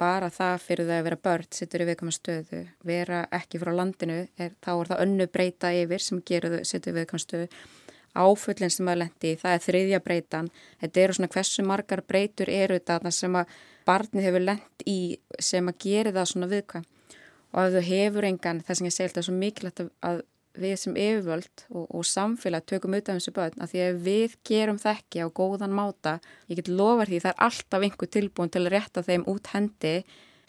bara það fyrir það að vera börn sittur í viðkvæma stöðu, vera ekki frá landinu, er, þá er það önnu breyta yfir sem gerur þau sittur í viðkvæma stöðu. Áfullin sem að lendi, það er þriðja breytan, þetta eru svona hversu margar breytur eru þetta sem að barnið hefur lend í sem að gera það svona viðkvæm. Og ef þau hefur engan, þess að ég segi þetta svo mikilvægt að við sem yfirvöld og, og samfélag tökum auðvitað um þessu börn að því að við gerum þekki á góðan máta, ég get lofa því það er alltaf einhver tilbúin til að rétta þeim út hendi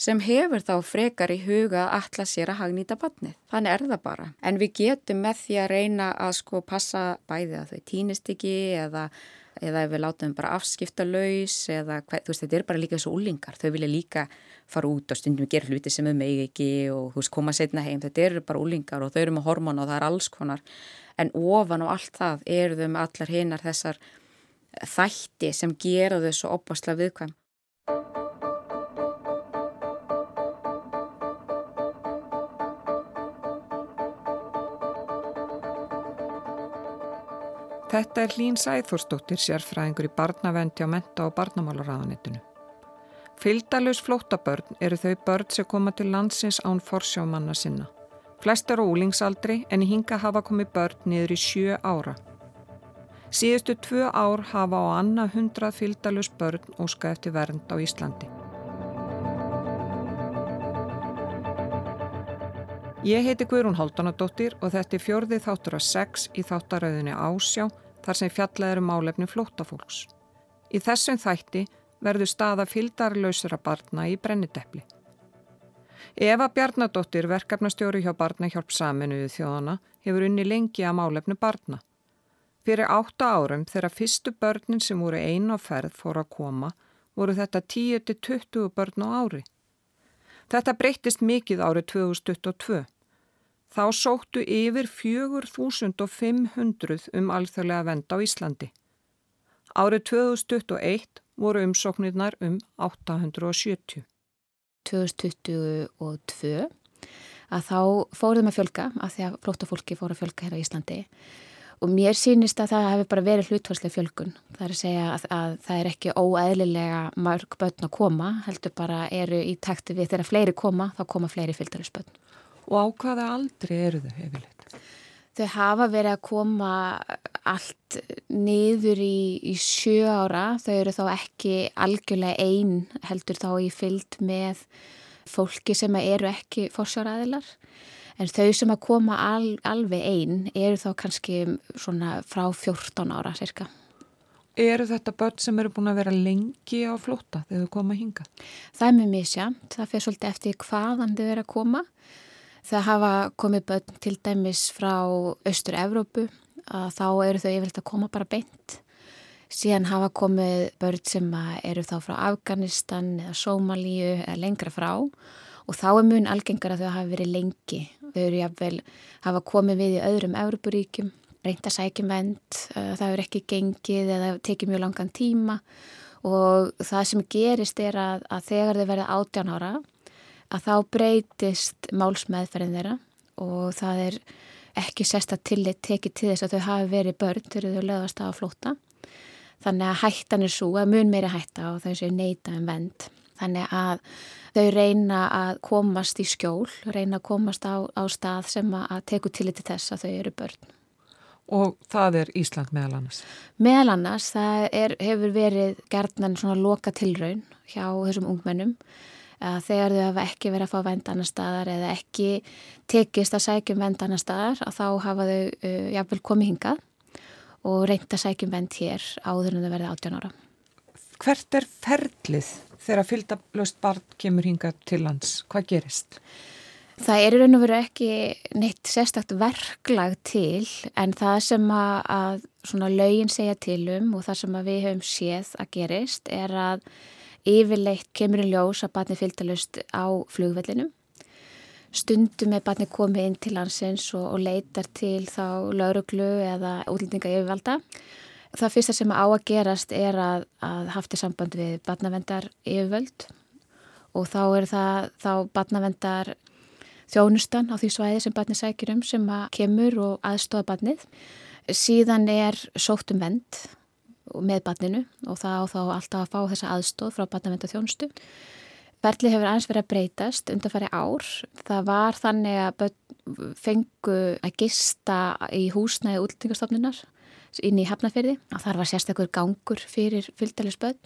sem hefur þá frekar í huga að alla sér að hagnýta barnið. Þannig er það bara. En við getum með því að reyna að sko passa bæði að þau týnist ekki eða eða ef við látum bara afskipta laus eða hvað, þú veist, þetta er bara líka þessu úlingar, þau vilja líka fara út og stundum gera hluti sem þau megi ekki og þú veist, koma setna heim, þetta eru bara úlingar og þau eru með hormónu og það er alls konar. En ofan og allt það eru þau með allar hinnar þessar þætti sem gera þau svo opasla viðkvæm Þetta er Hlín Sæþórsdóttir, sérfræðingur í barnavendi á menta og barnamálaráðanettinu. Fyldalus flótabörn eru þau börn sem koma til landsins án forsjámanna sinna. Flest eru úlingsaldri en hinga hafa komið börn niður í sjö ára. Síðustu tvö ár hafa á annað hundrað fyldalus börn óska eftir vernd á Íslandi. Ég heiti Guðrún Haldunadóttir og þetta er fjörði þáttur að sex í þáttarauðinni Ásjá þar sem fjallað eru málefni flótafólks. Í þessum þætti verður staða fyldarlausra barna í brenniteppli. Eva Bjarnadóttir, verkefnastjóri hjá Barnahjálp saminuðu þjóðana, hefur unni lengi að málefni barna. Fyrir átta árum þegar fyrstu börnin sem voru einu á ferð fór að koma voru þetta 10-20 börn á ári. Þetta breyttist mikið árið 2022. Þá sóttu yfir 4500 um alþjóðlega venda á Íslandi. Árið 2021 voru umsóknirnar um 870. 2022 að þá fóruðum að fjölga að því að flótafólki fóru að fjölga hér á Íslandi og mér sýnist að það hefur bara verið hlutvarslega fjölgun. Það er að segja að, að það er ekki óæðlilega mörg börn að koma, heldur bara eru í takti við þegar fleiri koma, þá koma fleiri fylgdælisbörn. Og á hvaða aldri eru þau hefilegt? Þau hafa verið að koma allt niður í, í sjö ára, þau eru þá ekki algjörlega einn heldur þá í fylgd með fólki sem eru ekki fórsjáraðilar. En þau sem að koma al, alveg einn eru þá kannski svona frá 14 ára cirka. Eru þetta börn sem eru búin að vera lengi á flóta þegar þau koma að hinga? Það er mjög misjamt. Það fyrir svolítið eftir hvaðan þau eru að koma. Það hafa komið börn til dæmis frá Östur-Evrópu að þá eru þau yfirleitt að koma bara beint. Síðan hafa komið börn sem eru þá frá Afganistan eða Sómalíu eða lengra frá. Og þá er mun algengar að þau hafa verið lengi. Þau eru jáfnvel hafa komið við í öðrum Európaríkjum, reynda sækjum vend, uh, það eru ekki gengið eða tekið mjög langan tíma. Og það sem gerist er að, að þegar þau verða 18 ára að þá breytist málsmeðferðin þeirra og það er ekki sérsta tillit tekið til þess að þau hafi verið börn þegar þau lögast á að flóta. Þannig að hættan er svo að mun meiri hætta og þau séu neita en vend. Þannig að þau reyna að komast í skjól, reyna að komast á, á stað sem að teku til til þess að þau eru börn. Og það er Ísland meðal annars? Meðal annars, það er, hefur verið gerðnan svona loka tilraun hjá þessum ungmennum að þegar þau hafa ekki verið að fá vend annar staðar eða ekki tekist að sækjum vend annar staðar að þá hafa þau uh, jáfnvel komið hingað og reynda sækjum vend hér áður en þau verið 18 ára. Hvert er ferlið þegar fylgdalöst barn kemur hinga til lands? Hvað gerist? Það er raun og veru ekki neitt sérstakt verklag til en það sem að, að lögin segja til um og það sem við höfum séð að gerist er að yfirleitt kemur í ljós að barni fylgdalöst á flugvellinum. Stundum er barni komið inn til landsins og, og leitar til þá lauruglu eða útlendinga yfirvalda Það fyrsta sem á að gerast er að, að hafti samband við badnavendar yfirvöld og þá er það þá badnavendar þjónustan á því svæði sem badni sækir um sem að kemur og aðstofa badnið. Síðan er sótt um vend með badninu og þá þá alltaf að fá þessa aðstof frá badnavendar þjónustu. Ferli hefur aðeins verið að breytast undan farið ár. Það var þannig að fengu að gista í húsnæði útlendingastofnunar inn í Hafnarfyrði og þar var sérstakur gangur fyrir fylgdælisbönn.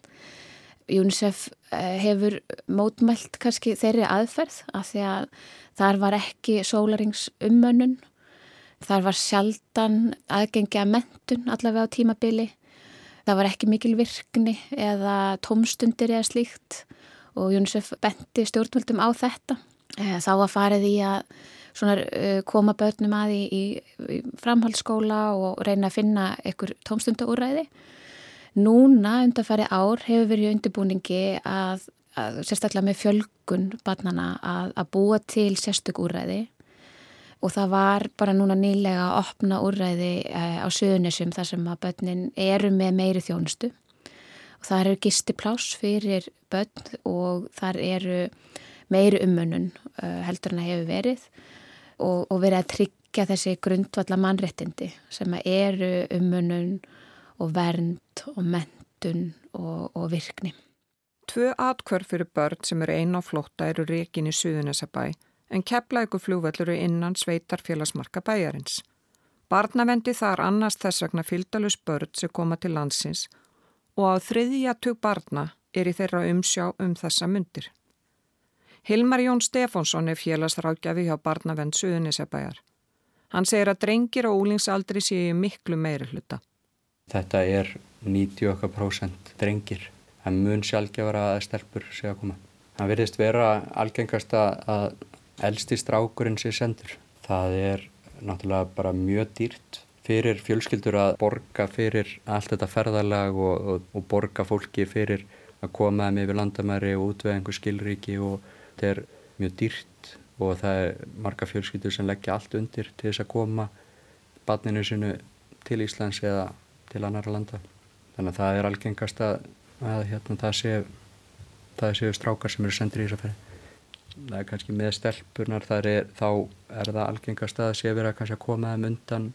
UNICEF eh, hefur mótmælt kannski þeirri aðferð af því að þar var ekki sólarings ummönnun. Þar var sjaldan aðgengi að mentun allavega á tímabili. Það var ekki mikil virkni eða tómstundir eða slíkt og UNICEF benti stjórnvöldum á þetta. Eh, þá var farið í að eh, koma börnum að í, í framhaldsskóla og reyna að finna einhver tómstundaúræði. Núna undarfæri ár hefur verið undirbúningi að, að sérstaklega með fjölgun barnana að, að búa til sérstök úræði og það var bara núna nýlega að opna úræði eh, á söðunisum þar sem að börnin eru með meiri þjónustu. Og það eru gistiplás fyrir börn og þar eru meiri umönnun uh, heldur en að hefur verið. Og, og verið að tryggja þessi grundvalla mannrettindi sem eru umönnun og vernd og mentun og, og virkni. Tvö atkvörf fyrir börn sem eru einn á flotta eru reygin í Suðunesabæ en kepplæku flúvellur eru innan sveitar félagsmarka bæjarins. Barnavendi þar annars þess vegna fylgdalus börn sem koma til landsins og á þriðja tug barna er í þeirra umsjá um þessa myndir. Hilmar Jón Stefánsson er félagsrákjafi hjá Barnavend Suðunisabæjar. Hann segir að drengir og úlingsaldri séu miklu meiri hluta. Þetta er 90% drengir. Það mun sjálfgefara að stelpur sé að koma. Það verðist vera algengast að eldsti strákurinn sé sendur. Það er náttúrulega bara mjög dýrt fyrir fjölskyldur að borga fyrir allt þetta ferðalag og, og, og borga fólki fyrir að koma þeim yfir landamæri og útvega einhver skilríki og þetta er mjög dýrt og það er marga fjölskyldur sem leggja allt undir til þess að koma barninu sinu til Íslands eða til annara landa. Þannig að það er algengast að, að hérna, það séu sé strákar sem eru sendir í þess að ferði. Það er kannski með stelpunar, er, þá er það algengast að sé verið að, að koma þeim undan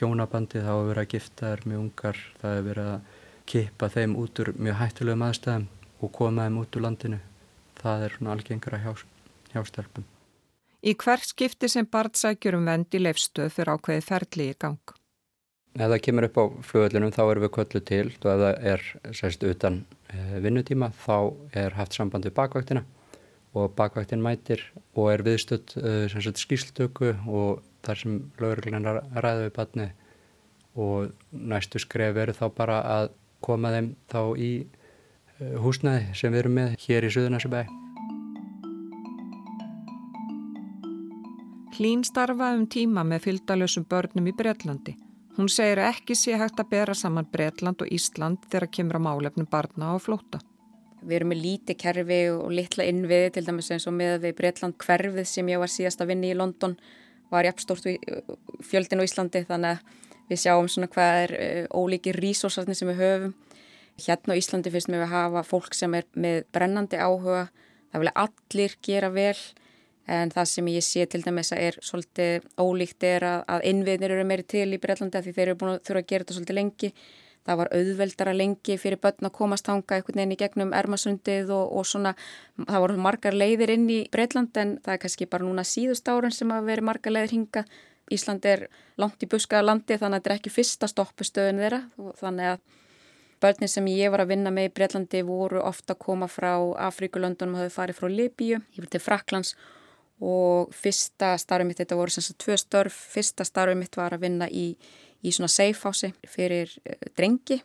hjónabandi, þá er verið að gifta þær mjög ungar, það er verið að kippa þeim út úr mjög hættulegum aðstæðum og koma þeim út úr landinu. Það er svona algengra hjá, hjá stelpum. Í hvert skipti sem barnsækjur um vendi leifstöð fyrir ákveði ferli í gang? Ef það kemur upp á flugöldunum þá erum við köllu til og ef það er sérst utan eh, vinnutíma þá er haft samband við bakvæktina og bakvæktin mætir og er viðstödd uh, skýrstöku og þar sem lögurglun ræði við batni og næstu skref eru þá bara að koma þeim þá í uh, húsnæði sem við erum með hér í Suðunasibæ. Hlín starfa um tíma með fylgdalösum börnum í Breitlandi. Hún segir ekki sé hægt að bera saman Breitland og Ísland þegar kemur á málefnum barna og flóta. Við erum með líti kerfi og litla innviði til dæmis eins og með við Breitland hverfið sem ég var síðast að vinni í London var jafnstórt fjöldin á Íslandi þannig að við sjáum svona hvað er uh, ólíki rísósarnir sem við höfum. Hérna á Íslandi finnst við að hafa fólk sem er með brennandi áhuga, það vilja allir gera vel en það sem ég sé til dæmis að er svolítið ólíkt er að, að innviðnir eru meiri til í Breitlandi af því þeir eru búin að þurfa að gera þetta svolítið lengi það var auðveldara lengi fyrir börn að komast hanga einhvern veginn í gegnum ermasundið og, og svona það voru margar leiðir inn í Breitland en það er kannski bara núna síðust áran sem að veri margar leiðir hinga Ísland er langt í buskaða landi þannig að þetta er ekki fyrsta stoppustöðun þeirra. Þannig að Börnir sem ég var að vinna með í Breitlandi voru ofta að koma frá Afríkulöndunum og hafði farið frá Libíu, var til Fraklands og fyrsta starfið mitt, þetta voru sem sagt tvö störf, fyrsta starfið mitt var að vinna í, í svona house fyrir uh, drengi.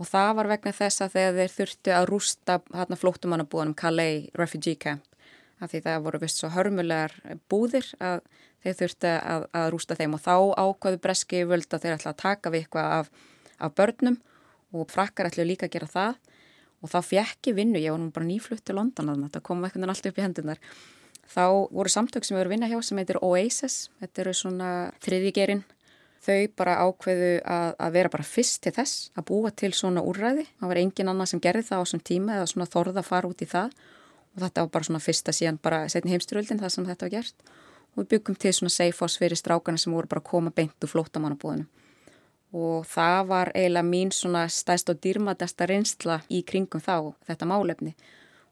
Og það var vegna þess að þegar þeir þurftu að rústa hérna flótumannabúðanum Calais Refugee Camp af því það voru vist svo hörmulegar búðir að þeir þurftu að, að rústa þeim. Og þá ákvaðu breski völd að þeir ætla að taka við eitthvað af, af börnum og frakkar ætlu líka að gera það. Og þá fjekk ég vinnu, ég var nú bara nýflutt til London að þetta kom eitthvað alltaf upp í hendunar Þá voru samtök sem við að vinna hjá sem heitir Oasis, þetta eru svona þriðigerinn. Þau bara ákveðu að, að vera bara fyrst til þess að búa til svona úrræði. Það var engin annar sem gerði það á þessum tíma eða svona þorða fara út í það. Og þetta var bara svona fyrsta síðan bara setni heimsturöldin það sem þetta var gert. Og við byggum til svona house fyrir strákana sem voru bara að koma beint úr flótamannabúðinu og það var eiginlega mín svona stæst og dýrmatesta reynsla í kringum þá þetta málefni.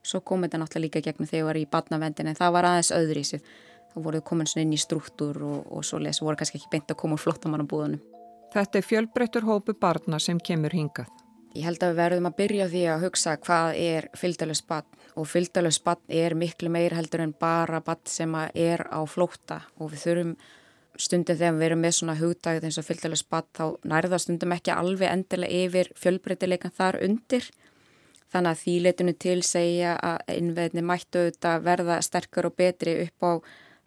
Svo kom þetta náttúrulega líka gegnum þegar ég var í badnavendin en það var aðeins öðri í sig þá voruð komin svona inn í struktúr og, og svo les voru kannski ekki beint að koma úr flottamannabúðunum Þetta er fjölbreyttur hópu barna sem kemur hingað. Ég held að við verðum að byrja því að hugsa hvað er fylgdalus bann og fylgdalus bann er miklu meir heldur en bara bann sem er á flóta og við þurfum stundum þegar við erum með svona hugdagð eins og fylgdalus bann þá nærða stundum ekki alveg endilega yfir fjölbreytileikan þar undir. Þannig að því leitinu til segja að innveðni mættu auðvitað verða sterkar og betri upp á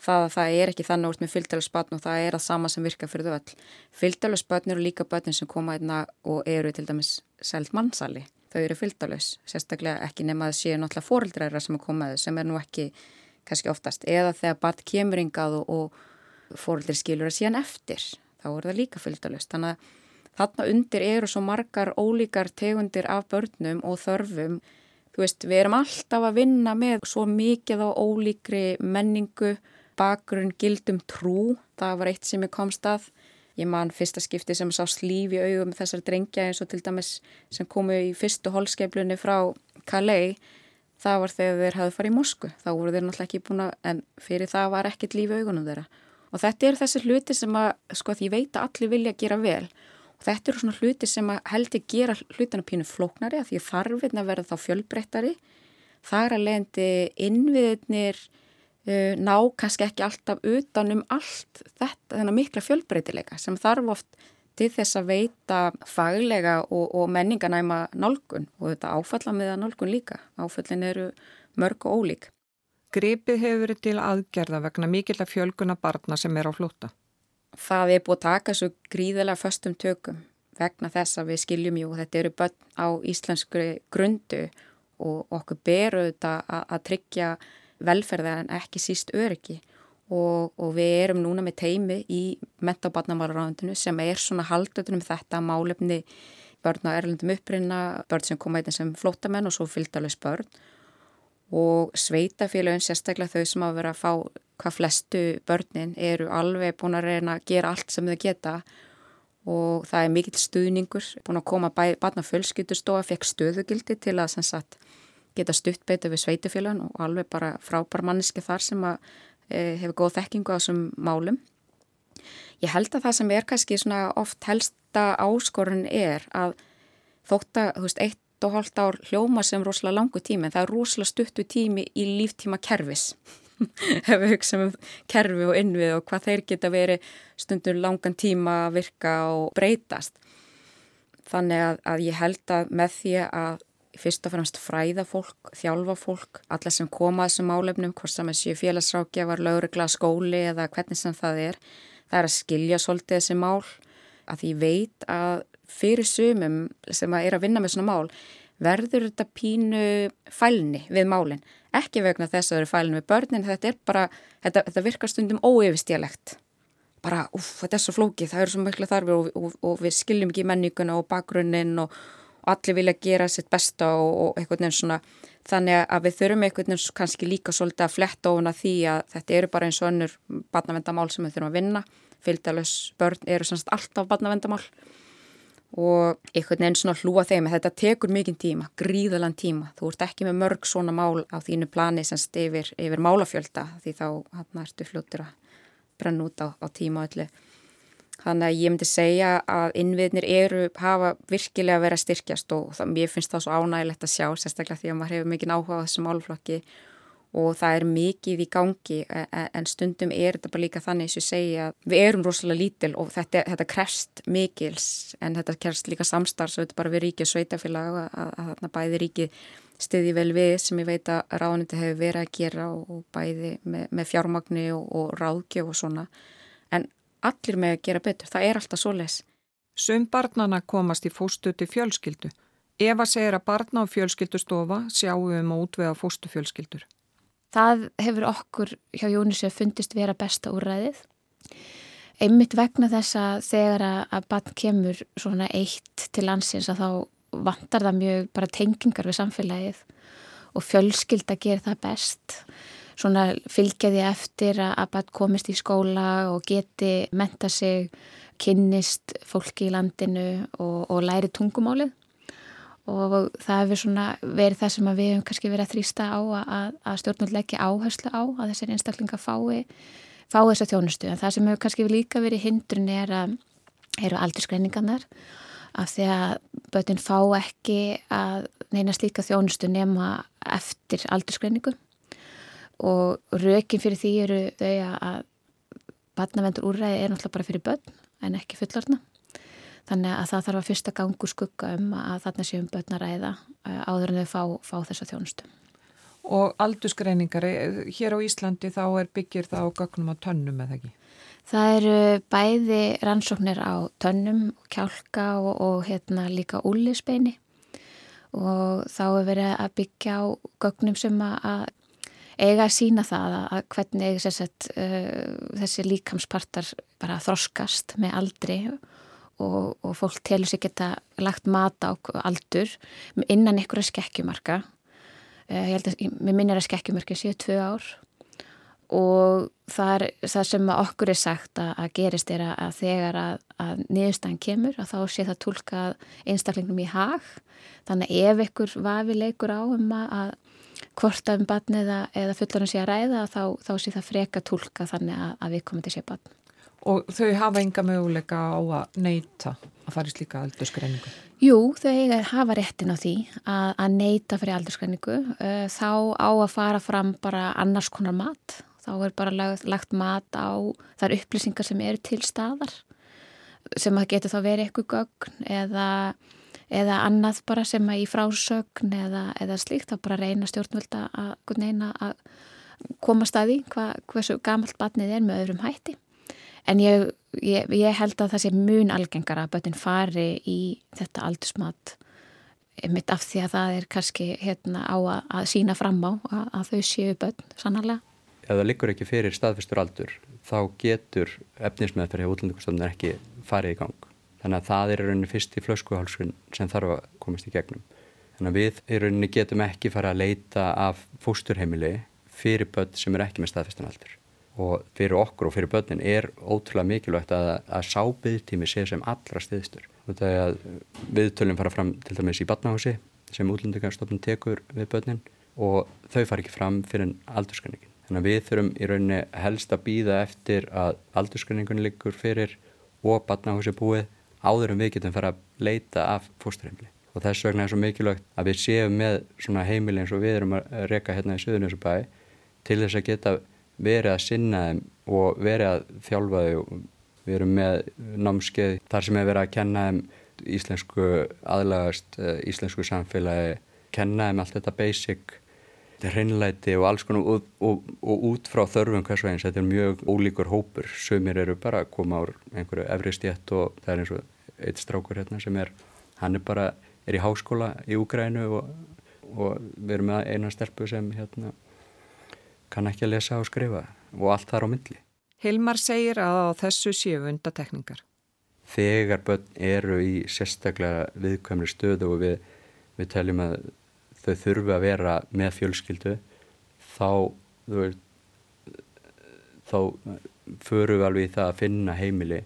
það að það er ekki þannig úr með fylgdælusbötn og það er að sama sem virka fyrir þau öll. Fylgdælusbötn eru líka bötn sem koma einna og eru til dæmis sælt mannsali. Þau eru fylgdælus, sérstaklega ekki nema að séu náttúrulega fórildræra sem er komaðu sem er nú ekki kannski oftast. Eða þegar barn kemur yngað og, og fórildri skilur að síðan eftir, þá er það líka fylgdælus. Þannig að þarna undir eru svo margar ólíkar tegundir af börnum og þörfum. Þú veist, við erum alltaf að vinna með svo mikið á ólíkri menningu bakgrunn gildum trú, það var eitt sem ég komst að. Ég man fyrsta skipti sem sá slíf í augum þessar drengja eins og til dæmis sem komu í fyrstu holskeiflunni frá Calais, það var þegar þeir hafði farið í Mosku. Þá voru þeir náttúrulega ekki búin að, en fyrir það var ekkert líf í augunum þeirra. Og þetta eru þessi hluti sem að, sko því ég veit að allir vilja gera vel. Og þetta eru svona hluti sem að heldur gera hlutina pínu flóknari að því þarfinn að verða þá fjölbreyttari. Það er að leiðandi innviðnir ná kannski ekki alltaf utanum allt þetta, þennan mikla fjölbreytileika sem þarf oft til þess að veita faglega og, og menninganæma nálgun og þetta áfalla með að nálgun líka. Áfallin eru mörg og ólík. Gripið hefur verið til aðgerða vegna mikill að fjölguna barna sem er á flóta. Það er búið að taka svo gríðilega föstum tökum vegna þess að við skiljum jú þetta eru börn á íslenskri grundu og okkur beru þetta að, að tryggja velferða en ekki síst öryggi. Og, og við erum núna með teimi í mentabarnamálaráðundinu sem er svona haldöldunum þetta málefni börn á erlendum upprinna, börn sem koma eitthvað sem flótamenn og svo fylgdalus börn. Og sveitafélagin sérstaklega þau sem að vera að fá hvað flestu börnin eru alveg búin að reyna að gera allt sem þau geta. Og það er mikill stuðningur búin að koma barna fjölskyttustofa, fekk stöðugildi til að sem sagt geta stutt beita við sveitufélagun og alveg bara frábær manneski þar sem að e, hefur góð þekkingu á þessum málum. Ég held að það sem er kannski svona oft helsta áskorun er að þótt að, þú veist, eitt og hálft ár hljóma sem rosalega langu tími en það er rosalega stuttu tími í líftíma kervis ef við hugsaum um kerfi og innvið og hvað þeir geta verið stundur langan tíma að virka og breytast. Þannig að, að ég held að með því að fyrst og fremst fræða fólk, þjálfa fólk, alla sem koma að þessum málefnum, hvort sem þessi félagsrákjafar, laurugla, skóli eða hvernig sem það er, það er að skilja svolítið þessi mál, að því veit að fyrir sumum sem að er að vinna með svona mál verður þetta pínu fælni við málinn, ekki vegna þess að það eru fælni við börnin, þetta er bara, þetta, þetta virkar stundum óyfistjálegt bara, uff, þetta er svo flókið, það eru svo miklu þarfir og, og, og við skiljum ekki menninguna og bakgrunnin og og allir vilja gera sitt besta og, og einhvern veginn svona þannig að við þurfum einhvern veginn kannski líka svolítið að fletta ofuna því að þetta eru bara eins og önnur barnavendamál sem við þurfum að vinna. Fylgdalus börn eru semst alltaf barnavendamál og einhvern veginn svona hlúa þeim. Þetta tekur mikinn tíma, gríðalan tíma. Þú ert ekki með mörg svona mál á þínu plani semst yfir, yfir málafjölda því þá hann ertu fljóttur að brenna út á, á tíma öllu Þannig að ég myndi segja að innviðnir eru, hafa virkilega verið að styrkjast og það, mér finnst það svo ánægilegt að sjá, sérstaklega því að maður hefur mikið áhuga á þessum álflokki og það er mikið í gangi e, e, en stundum er þetta bara líka þannig sem ég segja að við erum rosalega lítil og þetta, þetta krefst mikils en þetta krefst líka samstarf svo þetta bara við ríkið sveitafélag að, að bæði ríkið stiði vel við sem ég veit að ráðniti hefur verið að gera og, og bæði með, með fjármagni og, og ráðgjöf og svona. En allir með að gera betur, það er alltaf svo les. Sum barnana komast í fóstuti fjölskyldu. Eva segir að barna á fjölskyldustofa sjáum um að útvega fóstufjölskyldur. Það hefur okkur hjá Jónisef fundist vera besta úrræðið. Einmitt vegna þess að þegar að barn kemur svona eitt til landsins að þá vantar það mjög bara tengingar við samfélagið og fjölskylda ger það best svona fylgjaði eftir að bara komist í skóla og geti menta sig, kynnist fólki í landinu og, og læri tungumálið. Og það hefur svona verið það sem við hefum kannski verið að þrýsta á að, að stjórnvöld leggja áherslu á að þessir einstaklinga fái, fái þessa þjónustu. En það sem hefur kannski líka verið hindrun er að eru aldurskreiningarnar af því að bötinn fá ekki að neina slíka þjónustu nema eftir aldurskreiningu og rökin fyrir því eru þau að badnavendur úrræði er náttúrulega bara fyrir börn en ekki fullorna Þannig að það þarf að fyrsta gangu skugga um að þarna séum börn að ræða eh, áður en þau fá, fá þessa þjónustu. Og aldursgreiningar, eh, hér á Íslandi þá er byggir það á gögnum á tönnum eða ekki? Það eru bæði rannsóknir á tönnum, kjálka og, og hérna líka úlisbeini og þá er verið að byggja á gögnum sem að eiga að sína það að hvernig sagt, uh, þessi líkamspartar bara þroskast með aldri og og, fólk telur sér geta lagt mata á aldur innan einhverja skekkjumarka. Uh, ég held að, mér minnir að skekkjumarka séu tvö ár. Og það, er, það sem okkur er sagt að, að gerist er að, að þegar að niðurstæðan kemur að þá sé það tólka einstaklingum í hag. Þannig að ef ykkur vafi leikur á um að hvort af um batn eða, eða fullanum sé að ræða þá, þá sé það freka tólka þannig að við komum til sé batn Og þau hafa enga möguleika á að neyta að fara í slíka aldurskreiningu? Jú, þau hafa réttin á því að, að neyta fyrir aldurskreiningu. Uh, þá á að fara fram bara annars konar mat. Þá er bara lagt, lagt mat á þar upplýsingar sem eru til staðar sem að getur þá verið eitthvað gögn eða, eða annað bara sem að í frásögn eða, eða slíkt. Þá bara reyna stjórnvölda að, að koma staði hvað, hversu gamalt batnið er með öðrum hætti. En ég, ég, ég held að það sé mun algengara að börnin fari í þetta aldursmat mitt af því að það er kannski hérna, á að, að sína fram á að, að þau séu börn sannarlega. Ef það liggur ekki fyrir staðfestur aldur þá getur efnismæðferð hjá útlendingustofnun ekki farið í gang. Þannig að það er í rauninni fyrst í flöskuhálsun sem þarf að komast í gegnum. Þannig að við í rauninni getum ekki fara að leita af fósturheimili fyrir börn sem er ekki með staðfestan aldur og fyrir okkur og fyrir börnin er ótrúlega mikilvægt að, að sábyðtími sé sem allra stiðstur. Viðtölum fara fram til dæmis í batnahúsi sem útlendingarstofnun tekur við börnin og þau fara ekki fram fyrir aldurskanningin. Þannig að við þurfum í rauninni helst að býða eftir að aldurskanningun liggur fyrir og batnahúsi búið áður en við getum fara að leita af fósturheimli. Og þess vegna er svo mikilvægt að við séum með svona heimili eins og við erum að reyka hérna í Suðunisubæi til þess að geta verið að sinna þeim og verið að þjálfa þau við erum með námskeið þar sem er verið að kenna þeim íslensku aðlagast, eh, íslensku samfélagi kenna þeim allt þetta basic hreinleiti og alls konar og, og, og út frá þörfum hvers veginn þetta er mjög ólíkur hópur sömur eru bara að koma á einhverju efri stjætt og það er eins og eitt strákur hérna sem er, hann er bara er í háskóla í Úgrænu og, og við erum með eina stelpu sem hérna kann ekki að lesa og skrifa og allt þar á myndli. Hilmar segir að á þessu séu undatekningar. Þegar börn eru í sérstaklega viðkvæmri stöðu og við, við teljum að þau þurfu að vera með fjölskyldu þá veist, þá förum við alveg í það að finna heimili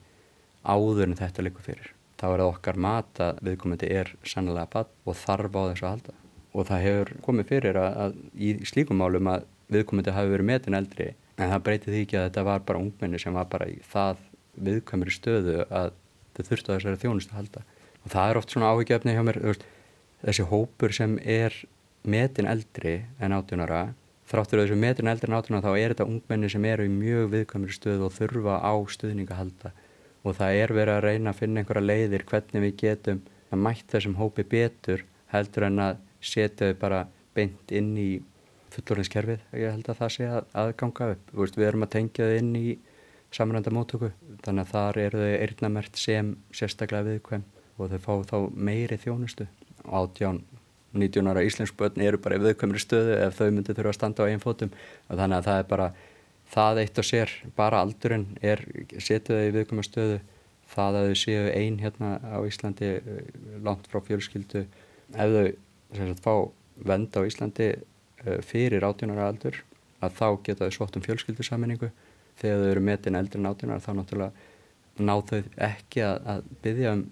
áður en þetta likur fyrir. Þá er það okkar mat að viðkomandi er sannlega bann og þarf á þessu að halda. Og það hefur komið fyrir að, að í slíkum málum að viðkomandi hafi verið metin eldri en það breyti því ekki að þetta var bara ungmenni sem var bara í það viðkvæmri stöðu að þau þurftu að þessari þjónust að halda og það er oft svona áhugjöfni hjá mér veist, þessi hópur sem er metin eldri en átjónara þráttur þessu metin eldri en átjónara þá er þetta ungmenni sem eru í mjög viðkvæmri stöðu og þurfa á stuðninga halda og það er verið að reyna að finna einhverja leiðir hvernig við getum að mætt þessum hópi betur heldur en að setja þau bara beint inn í fullorinskerfið, ég held að það sé að, að ganga upp. Veist, við erum að tengja þau inn í samrænda móttöku þannig að þar eru þau eirnamert sem sérstaklega viðkvæm og þau fá þá meiri þjónustu. Átján, 19 ára íslensk börn eru bara í viðkvæmri stöðu ef þau myndi þurfa að standa á einn fótum. Og þannig að það er bara, það eitt og sér, bara aldurinn er, setu þau í viðkvæmri stöðu. Það að þau séu einn hérna á Íslandi langt frá fjölskyldu. Ef þau sagt, fá vend á Íslandi Eh, fyrir átjónara aldur að þá geta þau svott um fjölskyldusammenningu þegar þau eru metin eldri en átjónara þá náttúrulega ná þau ekki að, að byggja um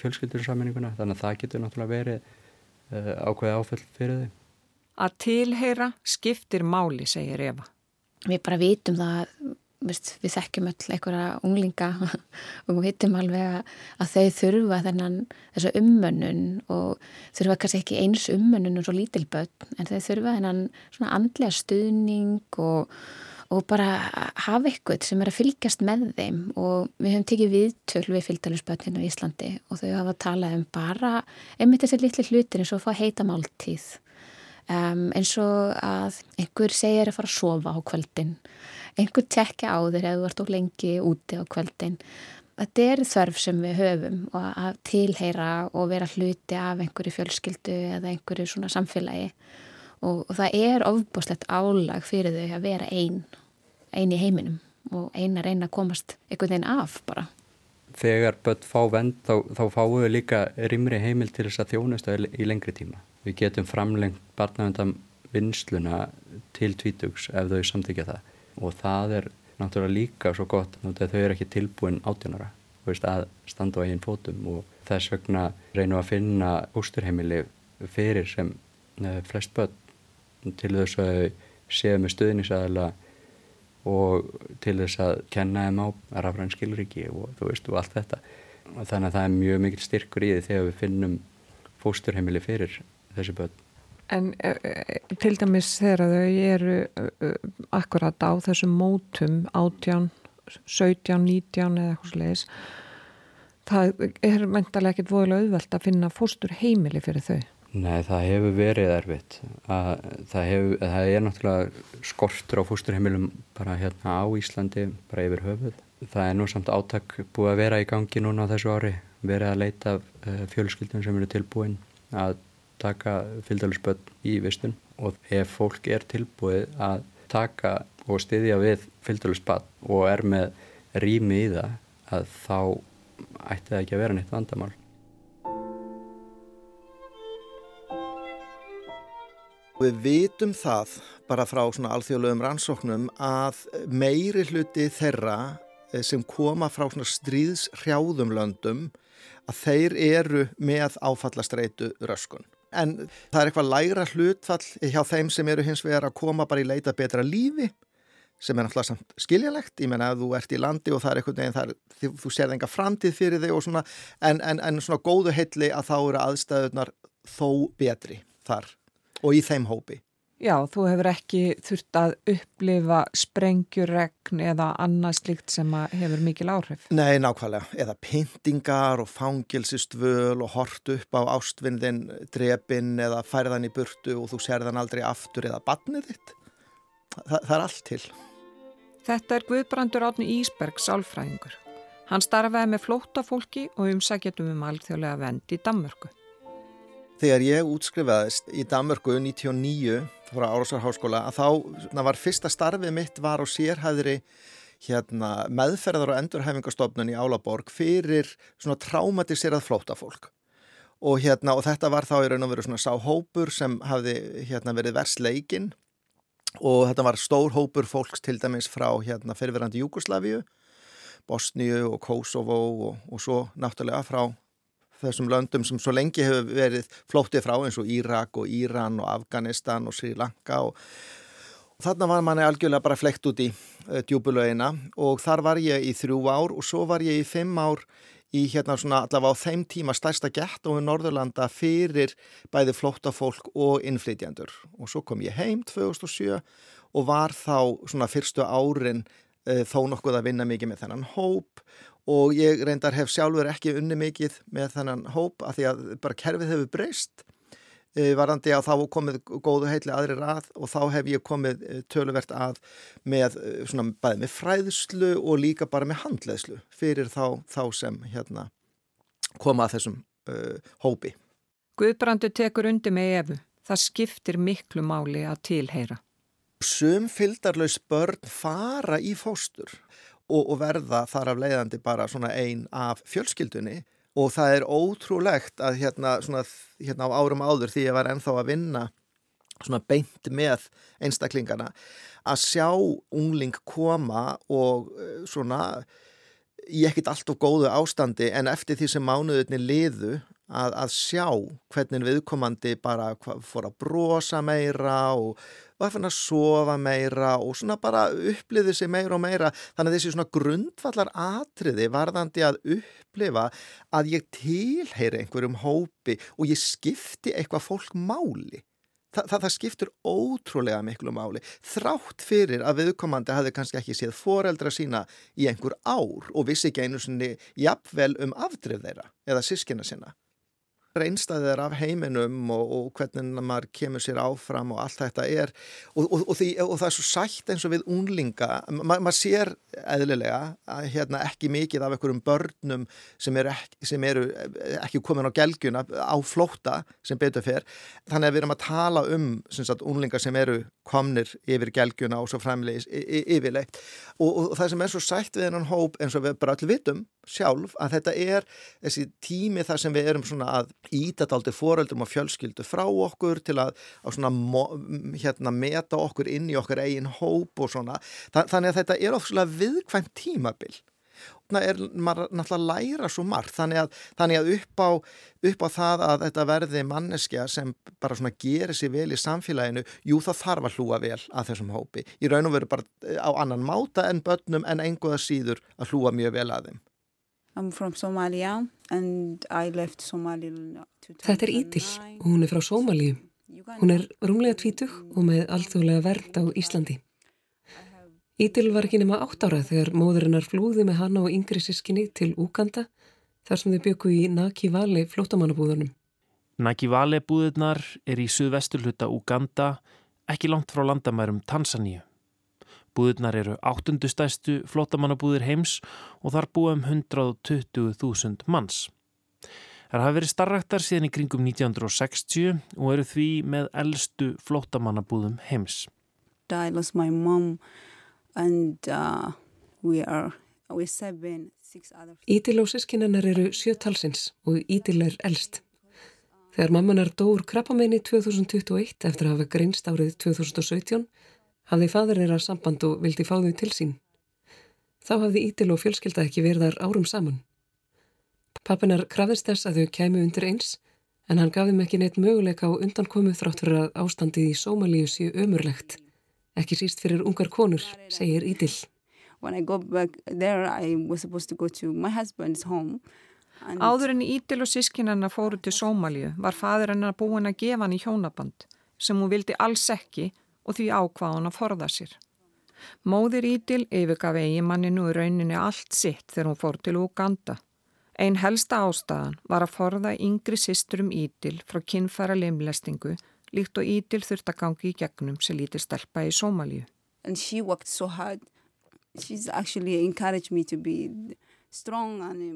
fjölskyldusammenninguna þannig að það getur náttúrulega verið uh, ákveði áfell fyrir þau. Að tilheyra skiptir máli, segir Eva. Við bara vitum það, við, við þekkjum öll einhverja unglinga og við vitum alveg að, að þau þurfa þennan þessu ummönnun og þurfa kannski ekki eins ummönnun og svo lítilböld en þau þurfa þennan svona andlega stuðning og og bara hafa eitthvað sem er að fylgjast með þeim. Og við höfum tekið viðtöl við fylgdalusbötninu í Íslandi og þau hafa talað um bara einmitt þessi litli hlutir eins og að fá heita máltíð. Um, eins og að einhver segir að fara að sofa á kvöldin. Einhver tekja á þér eða þú ert ó lengi úti á kvöldin. Þetta er þörf sem við höfum og að tilheyra og vera hluti af einhverju fjölskyldu eða einhverju svona samfélagi og, og það er ofbúslegt álag fyrir þau að vera einn einn í heiminum og einn að reyna að komast einhvern veginn af bara. Þegar börn fá vend þá, þá fáum við líka rimri heimil til þess að þjónusta í lengri tíma. Við getum framlengt barnavendam vinsluna til tvítugs ef þau samtíkja það og það er náttúrulega líka svo gott þegar þau eru ekki tilbúin átjónara að standa á einn fótum og þess vegna reynum að finna ósturheimili fyrir sem eh, flest börn til þess að séu með stuðnisæðila og til þess að kenna þeim á rafræn skilriki og þú veist og allt þetta. Og þannig að það er mjög mikil styrkur í því þegar við finnum fósturheimili fyrir þessi börn. En e, e, til dæmis þegar þau eru e, akkurat á þessum mótum 18, 17, 19 eða eitthvað sliðis það er meintalega ekkit voðilega auðvelt að finna fósturheimili fyrir þau Nei, það hefur verið erfitt. Að, það, hefur, það er náttúrulega skortur á fósturheimilum bara hérna á Íslandi, bara yfir höfuð. Það er nú samt áttak búið að vera í gangi núna á þessu ári, verið að leita uh, fjölskyldum sem eru tilbúin að taka fylgdalusböld í vistun og ef fólk er tilbúið að taka og styðja við fylgdalusböld og er með rými í það, að þá ætti það ekki að vera neitt vandamál. Við vitum það bara frá svona alþjóðlegum rannsóknum að meiri hluti þeirra eh, sem koma frá svona stríðshrjáðum löndum að þeir eru með áfallastreitu röskun. En það er eitthvað lægra hlutfall hjá þeim sem eru hins vegar að koma bara í leita betra lífi sem er náttúrulega samt skiljalegt, ég menna að þú ert í landi og það er eitthvað neginn, er, þú sér enga framtíð fyrir þig og svona, en, en, en svona góðu heitli að þá eru aðstæðunar þó betri þar og í þeim hópi. Já, þú hefur ekki þurft að upplifa sprengjuregn eða annað slikt sem hefur mikil áhrif. Nei, nákvæmlega. Eða pyntingar og fangilsistvöl og hort upp á ástvinðin, drepin eða færðan í burtu og þú serðan aldrei aftur eða batnið þitt. Þa, það er allt til. Þetta er Guðbrandur Átni Ísberg, sálfræðingur. Hann starfaði með flóta fólki og umsækjatum um alþjóðlega vend í Danmörku. Þegar ég útskrifaðist í Danmörku 99 frá Árásarháskóla að þá var fyrsta starfið mitt var á sérhæðri hérna, meðferðar og endurhæfingarstofnun í Álaborg fyrir svona traumatiserað flótafólk og, hérna, og þetta var þá í raun og veru svona sáhópur sem hafði hérna, verið versleikinn. Og þetta var stór hópur fólks til dæmis frá hérna, fyrirverandi Júkoslavíu, Bosníu og Kosovo og, og svo náttúrulega frá þessum löndum sem svo lengi hefur verið flóttið frá eins og Írak og Íran og Afganistan og Sri Lanka og, og þarna var manni algjörlega bara flekt út í uh, djúbulöginna og þar var ég í þrjú ár og svo var ég í fimm ár í hérna svona allavega á þeim tíma stærsta gett og í Norðurlanda fyrir bæði flóttafólk og innflytjandur og svo kom ég heim 2007 og var þá svona fyrstu árin uh, þó nokkuð að vinna mikið með þennan hóp og ég reyndar hef sjálfur ekki unni mikið með þennan hóp að því að bara kerfið hefur breyst e, varandi að þá komið góðu heitli aðri rað og þá hef ég komið e, töluvert að með e, svona bæði með fræðslu og líka bara með handleðslu fyrir þá, þá sem hérna koma að þessum uh, hópi. Guðbrandur tekur undir með efu. Það skiptir miklu máli að tilheyra. Sum fyldarlaus börn fara í fóstur og, og verða þar af leiðandi bara svona einn af fjölskyldunni. Og það er ótrúlegt að hérna, svona, hérna á árum áður því ég var ennþá að vinna svona beint með einstaklingana að sjá ungling koma og eh, svona í ekkit allt of góðu ástandi en eftir því sem mánuðinni liðu að, að sjá hvernig viðkomandi bara fór að brosa meira og var fann að sofa meira og svona bara uppliði sig meira og meira. Þannig að þessi svona grundvallar atriði varðandi að upplifa að ég tilheyri einhverjum hópi og ég skipti eitthvað fólk máli. Þa, það, það skiptur ótrúlega miklu máli þrátt fyrir að viðkomandi hafi kannski ekki séð foreldra sína í einhver ár og vissi ekki einu sinni jafnvel um afdrif þeirra eða sískina sinna reynstaðir af heiminum og, og hvernig maður kemur sér áfram og allt þetta er. Og, og, og því, það er svo sætt eins og við unlinga, Ma, maður sér eðlilega að, hérna, ekki mikið af einhverjum börnum sem eru, ekki, eru ekki komin á gelgjuna á flóta sem betur fyrr þannig að við erum að tala um sagt, unlingar sem eru komnir yfir gelgjuna og svo fremlegis yfirleitt. Og það sem er svo sætt við hennan hóp eins og við bara allir vitum sjálf að þetta er þessi tími þar sem við erum svona að ítataldi foreldrum og fjölskyldu frá okkur til að, að svona, hérna, meta okkur inn í okkur eigin hóp og svona. Þannig að þetta er ofslega viðkvæmt tímabil. Það er maður náttúrulega að læra svo margt þannig að, þannig að upp, á, upp á það að þetta verði manneskja sem bara svona gerir sér vel í samfélaginu jú það þarf að hlúa vel að þessum hópi. Í raun og veru bara eh, á annan máta en börnum en enguða síður að hlúa mjög vel að þeim. Þetta er Ítil og hún er frá Somalíu. Hún er rúmlega tvítug og með alþjóðlega vernd á Íslandi. Ítil var ekki nema átt ára þegar móðurinnar flúði með hana og yngri sískinni til Úganda þar sem þau byggu í Nakivale flótamannabúðunum. Nakivale búðurnar er í suðvesturluta Úganda, ekki langt frá landamærum Tansaníu. Búðurnar eru áttundustæstu flottamannabúðir heims og þar búa um 120.000 manns. Það hafa verið starraktar síðan í kringum 1960 og eru því með eldstu flottamannabúðum heims. I lost my mom and uh, we are Ídil og sískinennar eru sjötalsins og Ídil er eldst. Þegar mammanar dóur krabbamenni 2021 eftir að hafa greinst árið 2017 hafði fadur þeirra samband og vildi fá þau til sín. Þá hafði Ítil og fjölskylda ekki verðar árum saman. Pappinar krafðist þess að þau kemi undir eins en hann gaf þeim ekki neitt möguleika á undankomu þrátt fyrir að ástandið í Sómalíu séu ömurlegt. Ekki síst fyrir ungar konur, segir Ítil. Áður en Ítil og sískinarna fóru til Sómalíu var fadur hennar búin að gefa hann í hjónaband sem hún vildi alls ekki og því ákváðan að forða sér. Móðir Ídil yfirgaf eigimanninu í rauninni allt sitt þegar hún fór til Uganda. Einn helsta ástæðan var að forða yngri sýsturum Ídil frá kinnfæra limlestingu líkt og Ídil þurft að gangi í gegnum sem lítið stelpa í Sómalíu. So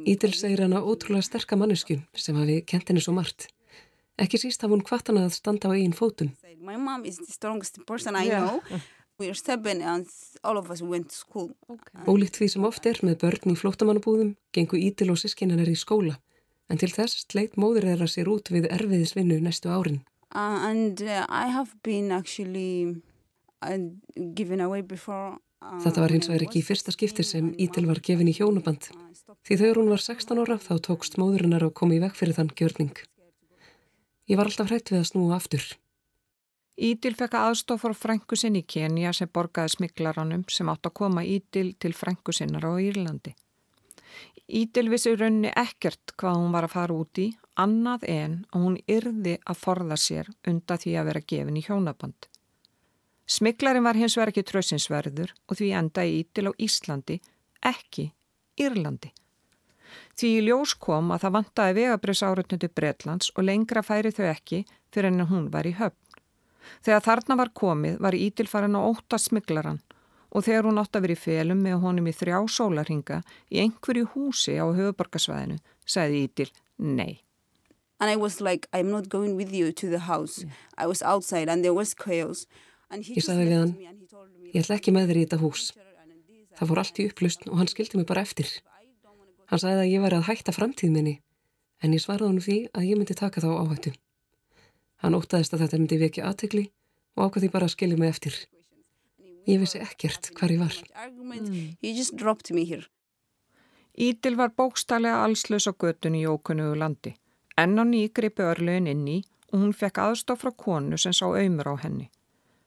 Ídil segir hana ótrúlega sterka mannesku sem hafi kent henni svo margt. Ekki síst hafði hún kvartan að standa á eigin fótum. Ólíkt því sem oft er með börn í flótamannabúðum gengur ídil og sískinnan er í skóla en til þess sleit móður þeirra sér út við erfiðisvinnu næstu árin. Uh, and, uh, actually, uh, uh, Þetta var hins vegar ekki í fyrsta skipti sem Ítil var gefin í hjónaband. Því þegar hún var 16 ára þá tókst móðurinnar að koma í vekk fyrir þann gjörning. Ég var alltaf hrætt við að snúa aftur. Ídil fekk aðstof frá frænkusinn í Kenya sem borgaði smiklaranum sem átt að koma Ídil til frænkusinnar á Írlandi. Ídil vissi raunni ekkert hvað hún var að fara út í, annað en að hún yrði að forða sér undan því að vera gefin í hjónaband. Smiklarin var hins vegar ekki trösinsverður og því endaði Ídil á Íslandi, ekki Írlandi. Því í ljós kom að það vantaði vegabröðs árautnöndu Breitlands og lengra færi þau ekki fyrir en hún var í höfn. Þegar þarna var komið var Ídil farin á óta smiklaran og þegar hún átt að vera í felum með honum í þrjá sólarhinga í einhverju húsi á höfuborgarsvæðinu, sagði Ídil nei. And I was like, I'm not going with you to the house. I was outside and there was chaos. Ég sagði við hann, ég ætla ekki með þér í þetta hús. Það fór allt í upplust og hann skildi mig bara eftir. Hann sagði að ég væri að hætta framtíð minni en ég svaraði hann því að ég myndi taka þá áhættu. Hann ótaðist að þetta myndi vekja aðtegli og ákvæði bara að skilja mig eftir. Ég vissi ekkert hvar ég var. Ídil var bókstallega allslaus á götun í ókunnugu landi. Enn á ný gripi örlögin inn í og hún fekk aðstof frá konu sem sá auðmur á henni.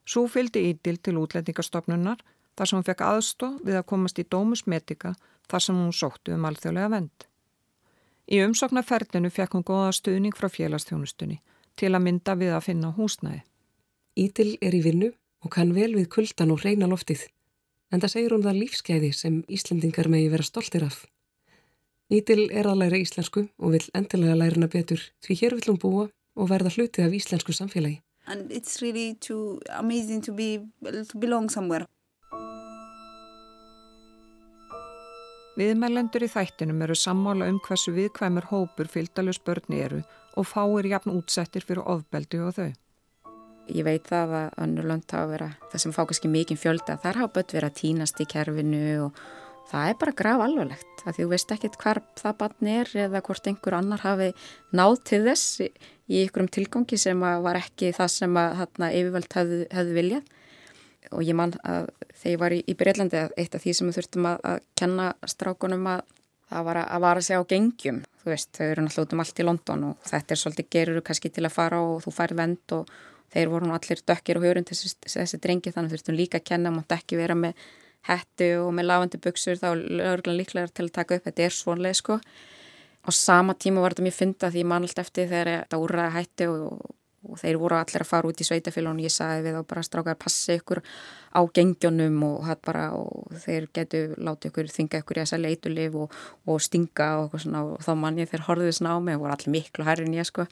Svo fylgdi Ídil til útlendingastofnunar þar sem hún fekk aðstof við að komast í dómusmetika þar sem hún sóttu um alþjóðlega vend. Í umsóknarferlinu fekk hún góða stuðning frá félagstjónustunni til að mynda við að finna húsnæði. Ídil er í vinnu og kann vel við kuldan og reyna loftið, en það segir hún það lífskeiði sem Íslendingar megi vera stoltir af. Ídil er að læra íslensku og vil endilega læra hana betur því hér vil hún búa og verða hluti af íslensku samfélagi. And it's really too amazing to, be, to belong somewhere. Viðmælendur í þættinum eru sammála um hversu viðkvæmur hópur fylgdalus börni eru og fáir jafn útsettir fyrir ofbeldi og þau. Ég veit það að önnur lönd hafa verið það sem fá kannski mikið fjölda. Þar hafa börn verið að týnast í kerfinu og það er bara graf alvarlegt. Því þú veist ekkit hvar það barn er eða hvort einhver annar hafi náð til þess í ykkurum tilgangi sem var ekki það sem að þarna, yfirvöld hefðu, hefðu viljað og ég man að þegar ég var í, í Breitlandi eitt af því sem við þurftum að, að kenna strákunum að það var að, að vara sig á gengjum, þú veist, þau eru náttúrulega út um allt í London og þetta er svolítið gerur kannski til að fara og þú fær vend og þeir voru nú allir dökkir og hörund þessi, þessi drengi þannig þurftum líka að kenna, mátt ekki vera með hættu og með lavandi buksur þá er örgulega líklega til að taka upp, þetta er svonlega sko. Á sama tíma var þetta mjög fynda því mann allt eftir þegar þetta úrraði hættu og og þeir voru allir að fara út í sveitafélag og ég sagði við þá bara strákar passi ykkur á gengjónum og, bara, og þeir getu láti ykkur þinga ykkur í þessa leitulif og, og stinga og, svona, og þá mann ég þeir horfið svona á mig og voru allir miklu hærri en ég sko.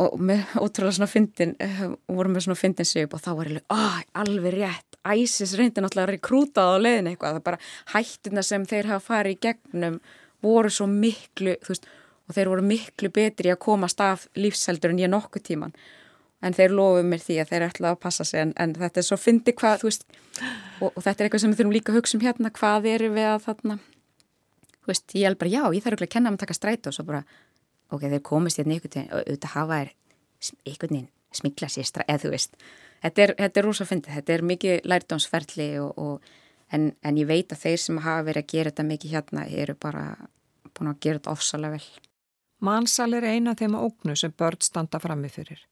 Og með ótrúlega svona fyndin eh, voru með svona fyndin sig upp og þá var ég alveg rétt, æsis reyndi náttúrulega að rekrúta á leiðin eitthvað. Það bara hættina sem þeir hafa farið í gegnum voru svo miklu þú veist og þeir voru miklu betri að komast af lífsældur en ég nokkuð tíman en þeir lofuð mér því að þeir ætla að passa sig. En, en þetta er svo fyndi hvað veist, og, og þetta er eitthvað sem við þurfum líka að hugsa um hérna. Hvað eru við að þarna? Veist, ég er bara já, ég þarf ekki að kenna um að taka stræt og svo bara, ok, þeir komist hérna ykkur og auðvitað hafa er ykkur nýn smikla sér stræt, eða þú veist. Þetta er, er rosa fyndið, þetta er mikið lærdómsferðli en, en ég veit að þeir sem hafa verið að gera þetta mikið hérna eru bara búin að gera þetta ofsalega vel Mansal er eina af þeim ógnu sem börn standa frammi fyrir.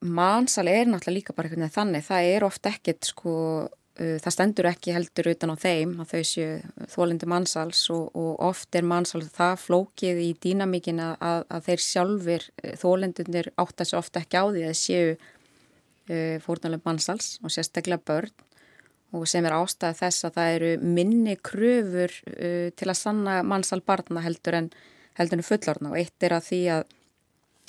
Mansal er náttúrulega líka bara einhvern veginn þannig. Það er oft ekkit sko, uh, það stendur ekki heldur utan á þeim að þau séu þólindi mansals og, og oft er mansal það flókið í dýnamíkin að, að þeir sjálfur uh, þólindunir átt að séu ofta ekki á því að séu uh, fórnalega mansals og sérstaklega börn og sem er ástæði þess að það eru minni kröfur uh, til að sanna mansal barna heldur en heldur en fullorna og eitt er að því að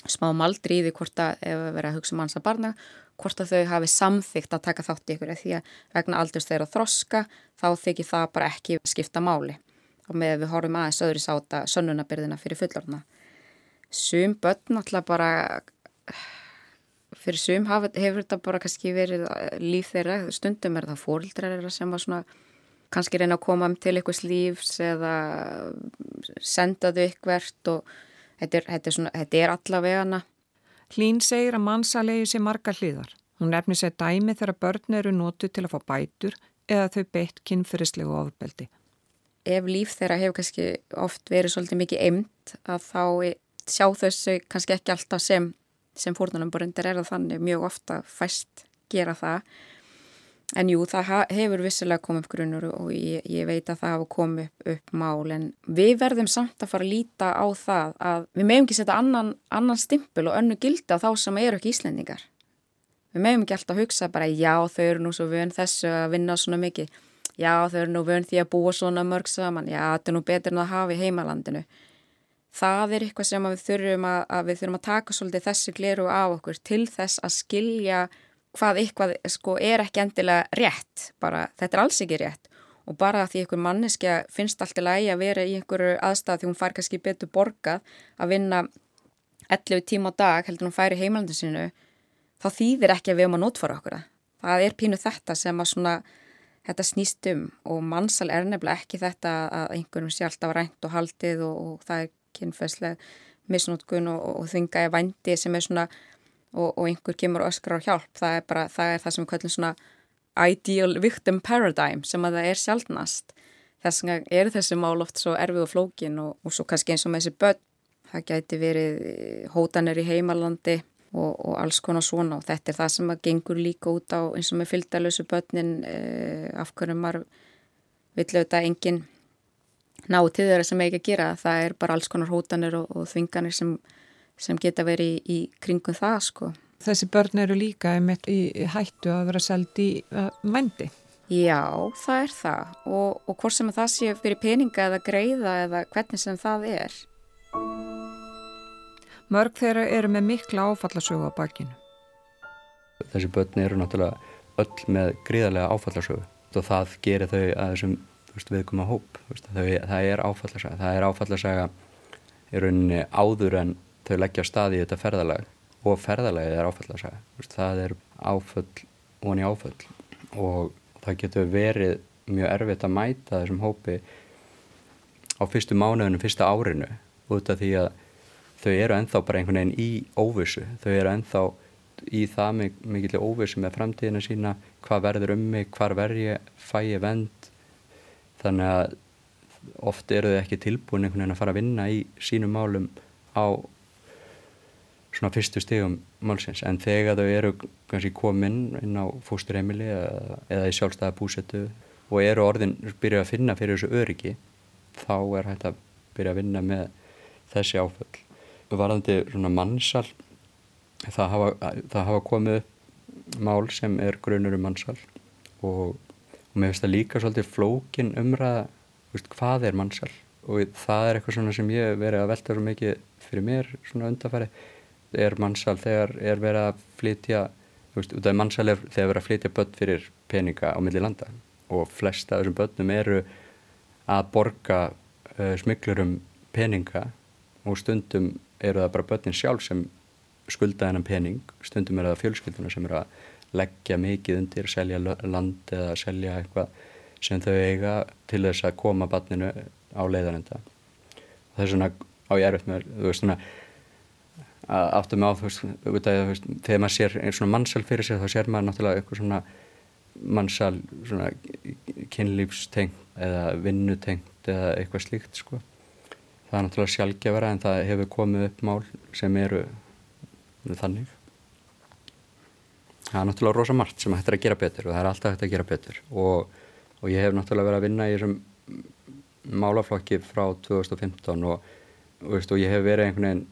smá maldri í því hvort að ef við verðum að hugsa um manns að barna hvort að þau hafi samþygt að taka þátt í ykkur því að vegna aldurs þeirra þroska þá þykir það bara ekki skipta máli. Og með við horfum aðeins öðru sáta sönnunabyrðina fyrir fullorna Sum börn alltaf bara fyrir sum hefur þetta bara kannski verið líf þeirra. Stundum er það fórildrar sem var svona kannski reyna að koma um til einhvers lífs eða senda þau ykkvert og þetta er, þetta er, svona, þetta er allavega hana. Hlín segir að mannsalegi sé marga hliðar. Hún nefnir sér dæmi þegar börn eru nótu til að fá bætur eða þau beitt kynferðislegu ofbeldi. Ef líf þeirra hefur kannski oft verið svolítið mikið eimt að þá sjá þessu kannski ekki alltaf sem, sem fórnunum borundar er að þannig mjög ofta fæst gera það En jú, það hefur vissilega komið upp grunur og ég, ég veit að það hafa komið upp, upp mál en við verðum samt að fara að líta á það að við meðum ekki setja annan, annan stimpil og önnu gildi á þá sem eru ekki íslendingar. Við meðum ekki alltaf að hugsa bara já þau eru nú svo vön þessu að vinna svona mikið, já þau eru nú vön því að búa svona mörg saman, já þetta er nú betur en að hafa í heimalandinu. Það er eitthvað sem við þurfum að, að við þurfum að taka svolítið þessi gleru á okkur til þess að skilja hvað eitthvað sko er ekki endilega rétt, bara þetta er alls ekki rétt og bara því einhver manneskja finnst alltaf lægi að vera í einhverju aðstæð því hún fær kannski betur borgað að vinna 11 tíma á dag heldur hún færi heimalandin sinu þá þýðir ekki að við erum að notfara okkur það. Það er pínu þetta sem að svona þetta snýst um og mannsal er nefnilega ekki þetta að einhverjum sé alltaf rænt og haldið og, og það er kynfæslega misnótkun og, og, og þingaði vændi sem er svona og, og einhver kemur og öskrar á hjálp það er bara, það er það sem við kallum svona ideal victim paradigm sem að það er sjálfnast þess vegna eru þessi mál oft svo erfið og flókin og, og svo kannski eins og með þessi börn. Það gæti verið hótanir í heimalandi og, og alls konar svona og þetta er það sem að gengur líka út á eins og með fylgdalösu börnin eh, af hverju maður vill auðvitað enginn ná til þeirra sem ekki að gera. Það er bara alls konar hótanir og, og þvinganir sem, sem geta verið í, í kringum það sko. Þessi börn eru líka í hættu að vera seldi í uh, mændi. Já, það er það og, og hvort sem það sé fyrir peninga eða greiða eða hvernig sem það er. Mörg þeirra eru með mikla áfallasögu á bakinu. Þessi börn eru náttúrulega öll með gríðarlega áfallasögu og það gerir þau að þessum viðkoma hóp. Þau, það er áfallasaga. Það er áfallasaga í rauninni áður en þau leggja staði í þetta ferðalag. Og ferðalagið er áfallasaga. Veist, það er áfall og áfall og það getur verið mjög erfitt að mæta þessum hópi á fyrstu mánuðinu, fyrsta árinu út af því að þau eru enþá bara einhvern veginn í óvissu, þau eru enþá í það mikill óvissu með framtíðina sína, hvað verður um mig, hvar verð ég, fæ ég vend, þannig að oft eru þau ekki tilbúin einhvern veginn að fara að vinna í sínum málum á svona fyrstu stegum málsins, en þegar þau eru kannski komin inn á fósturheimili eða, eða í sjálfstæða búsetu og eru orðin byrjuð að finna fyrir þessu öryggi, þá er hægt að byrja að vinna með þessi áföll. Varðandi svona mannsal það hafa, það hafa komið mál sem er grunur um mannsal og, og mér finnst það líka svolítið flókin umræða veist, hvað er mannsal og það er eitthvað svona sem ég verið að velta svo mikið fyrir mér svona undarfæri er mannsal þegar er verið að flytja veist, út af mannsal er þegar verið að flytja börn fyrir peninga á milli landa og flesta af þessum börnum eru að borga uh, smiklurum peninga og stundum eru það bara börnin sjálf sem skulda hennan pening, stundum eru það fjölskylduna sem eru að leggja mikið undir, selja land eða selja eitthvað sem þau eiga til þess að koma barninu á leiðanenda. Það er svona á ég erfitt með, þú veist svona, áttum á þú veist, veist, þegar maður sér einn svona mannsal fyrir sér þá sér maður náttúrulega eitthvað svona mannsal svona kynlífstengt eða vinnutengt eða eitthvað slíkt sko. Það er náttúrulega sjálfgefara en það hefur komið upp mál sem eru þannig. Það er náttúrulega rosa margt sem hættir að gera betur og það er alltaf hægt að gera betur. Og, og ég hef náttúrulega verið að vinna í þessum málaflokki frá 2015 og, og, veist, og ég hef verið einhvern veginn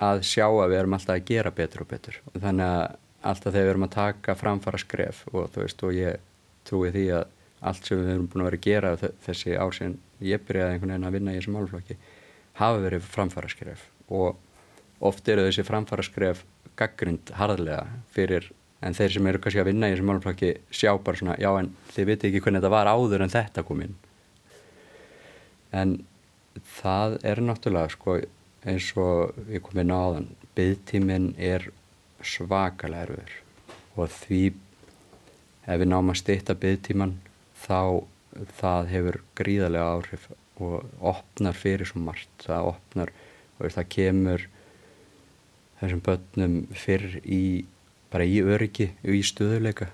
að sjá að við erum alltaf að gera betur og betur. Og þannig að alltaf þegar við erum að taka framfara skref og þú veist og ég trúi því að allt sem við erum búin að vera að gera þessi ár sem ég byrjaði einhvern veginn að vinna í þessum málaflokki hafa verið framfæra skref og oft eru þessi framfæra skref gaggrind harðlega fyrir en þeir sem eru kannski að vinna í þessum málumplaki sjá bara svona, já en þið viti ekki hvernig þetta var áður en þetta kom inn. En það er náttúrulega sko eins og við komum inn á þann byggtíminn er svakalega erfur og því ef við náum að styrta byggtíman þá það hefur gríðarlega áhrif og opnar fyrir svo margt. Það opnar og það kemur þessum börnum fyrr í bara í öryggi og í stöðuleika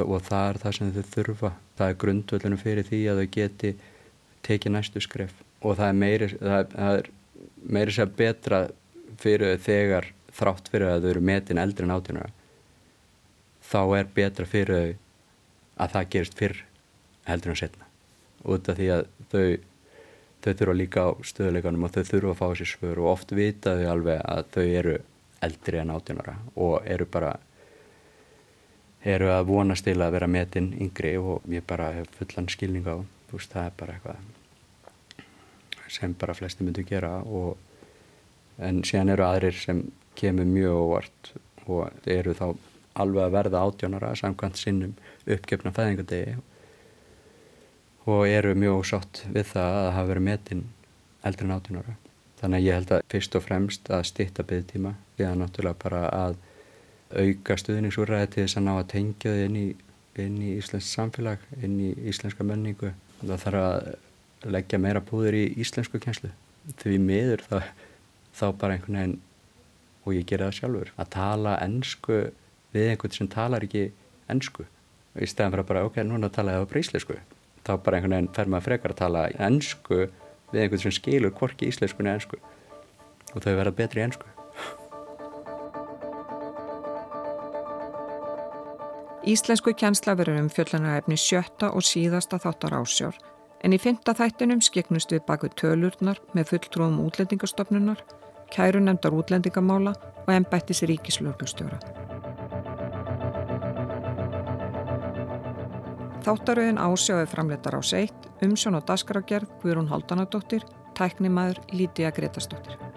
og það er það sem þau þurfa. Það er grundvöldunum fyrir því að þau geti tekið næstu skref. Og það er meiri það er meiri sér betra fyrir þegar þrátt fyrir að þau eru metin eldri en átjónara þá er betra fyrir þau að það gerist fyrr heldur en setna út af því að þau þau þurfa líka á stöðuleikanum og þau þurfa að fá sér svör og oft vita þau alveg að þau eru eldri en átjónara og eru bara eru að vonast til að vera metinn yngri og ég bara hef fullan skilning á þú veist það er bara eitthvað sem bara flesti myndu gera og en síðan eru aðrir sem kemur mjög óvart og eru þá alveg að verða átjónara samkvæmt sinnum uppgefna fæðingadegi og eru mjög sátt við það að hafa verið metinn eldri en 18 ára. Þannig að ég held að fyrst og fremst að stitta byggtíma því að náttúrulega bara að auka stuðningsúræði til þess að ná að tengja þið inn í, í íslensk samfélag, inn í íslenska menningu. Það þarf að leggja meira púður í íslensku kjænslu. Því miður þá, þá bara einhvern veginn, og ég gera það sjálfur, að tala ennsku við einhvern sem talar ekki ennsku. Í stæðan fyrir að bara, ok, núna talaði það bara íslensku þá bara einhvern veginn fer maður frekar að tala ennsku við einhvern sem skilur hvorki íslensku neða ennsku og þau verða betri ennsku. Íslensku kjensla verður um fjöllunarhefni sjötta og síðasta þáttar ásjár en í fymta þættinum skeknust við baku tölurnar með fulltrúum útlendingastofnunar, kæru nefndar útlendingamála og ennbættis ríkislörgustjóra. Þáttaröðin ásjáði framleitar á seitt, umsjón og dasgragerð Guðrún Haldanadóttir, tæknimaður Lítiða Gretastóttir.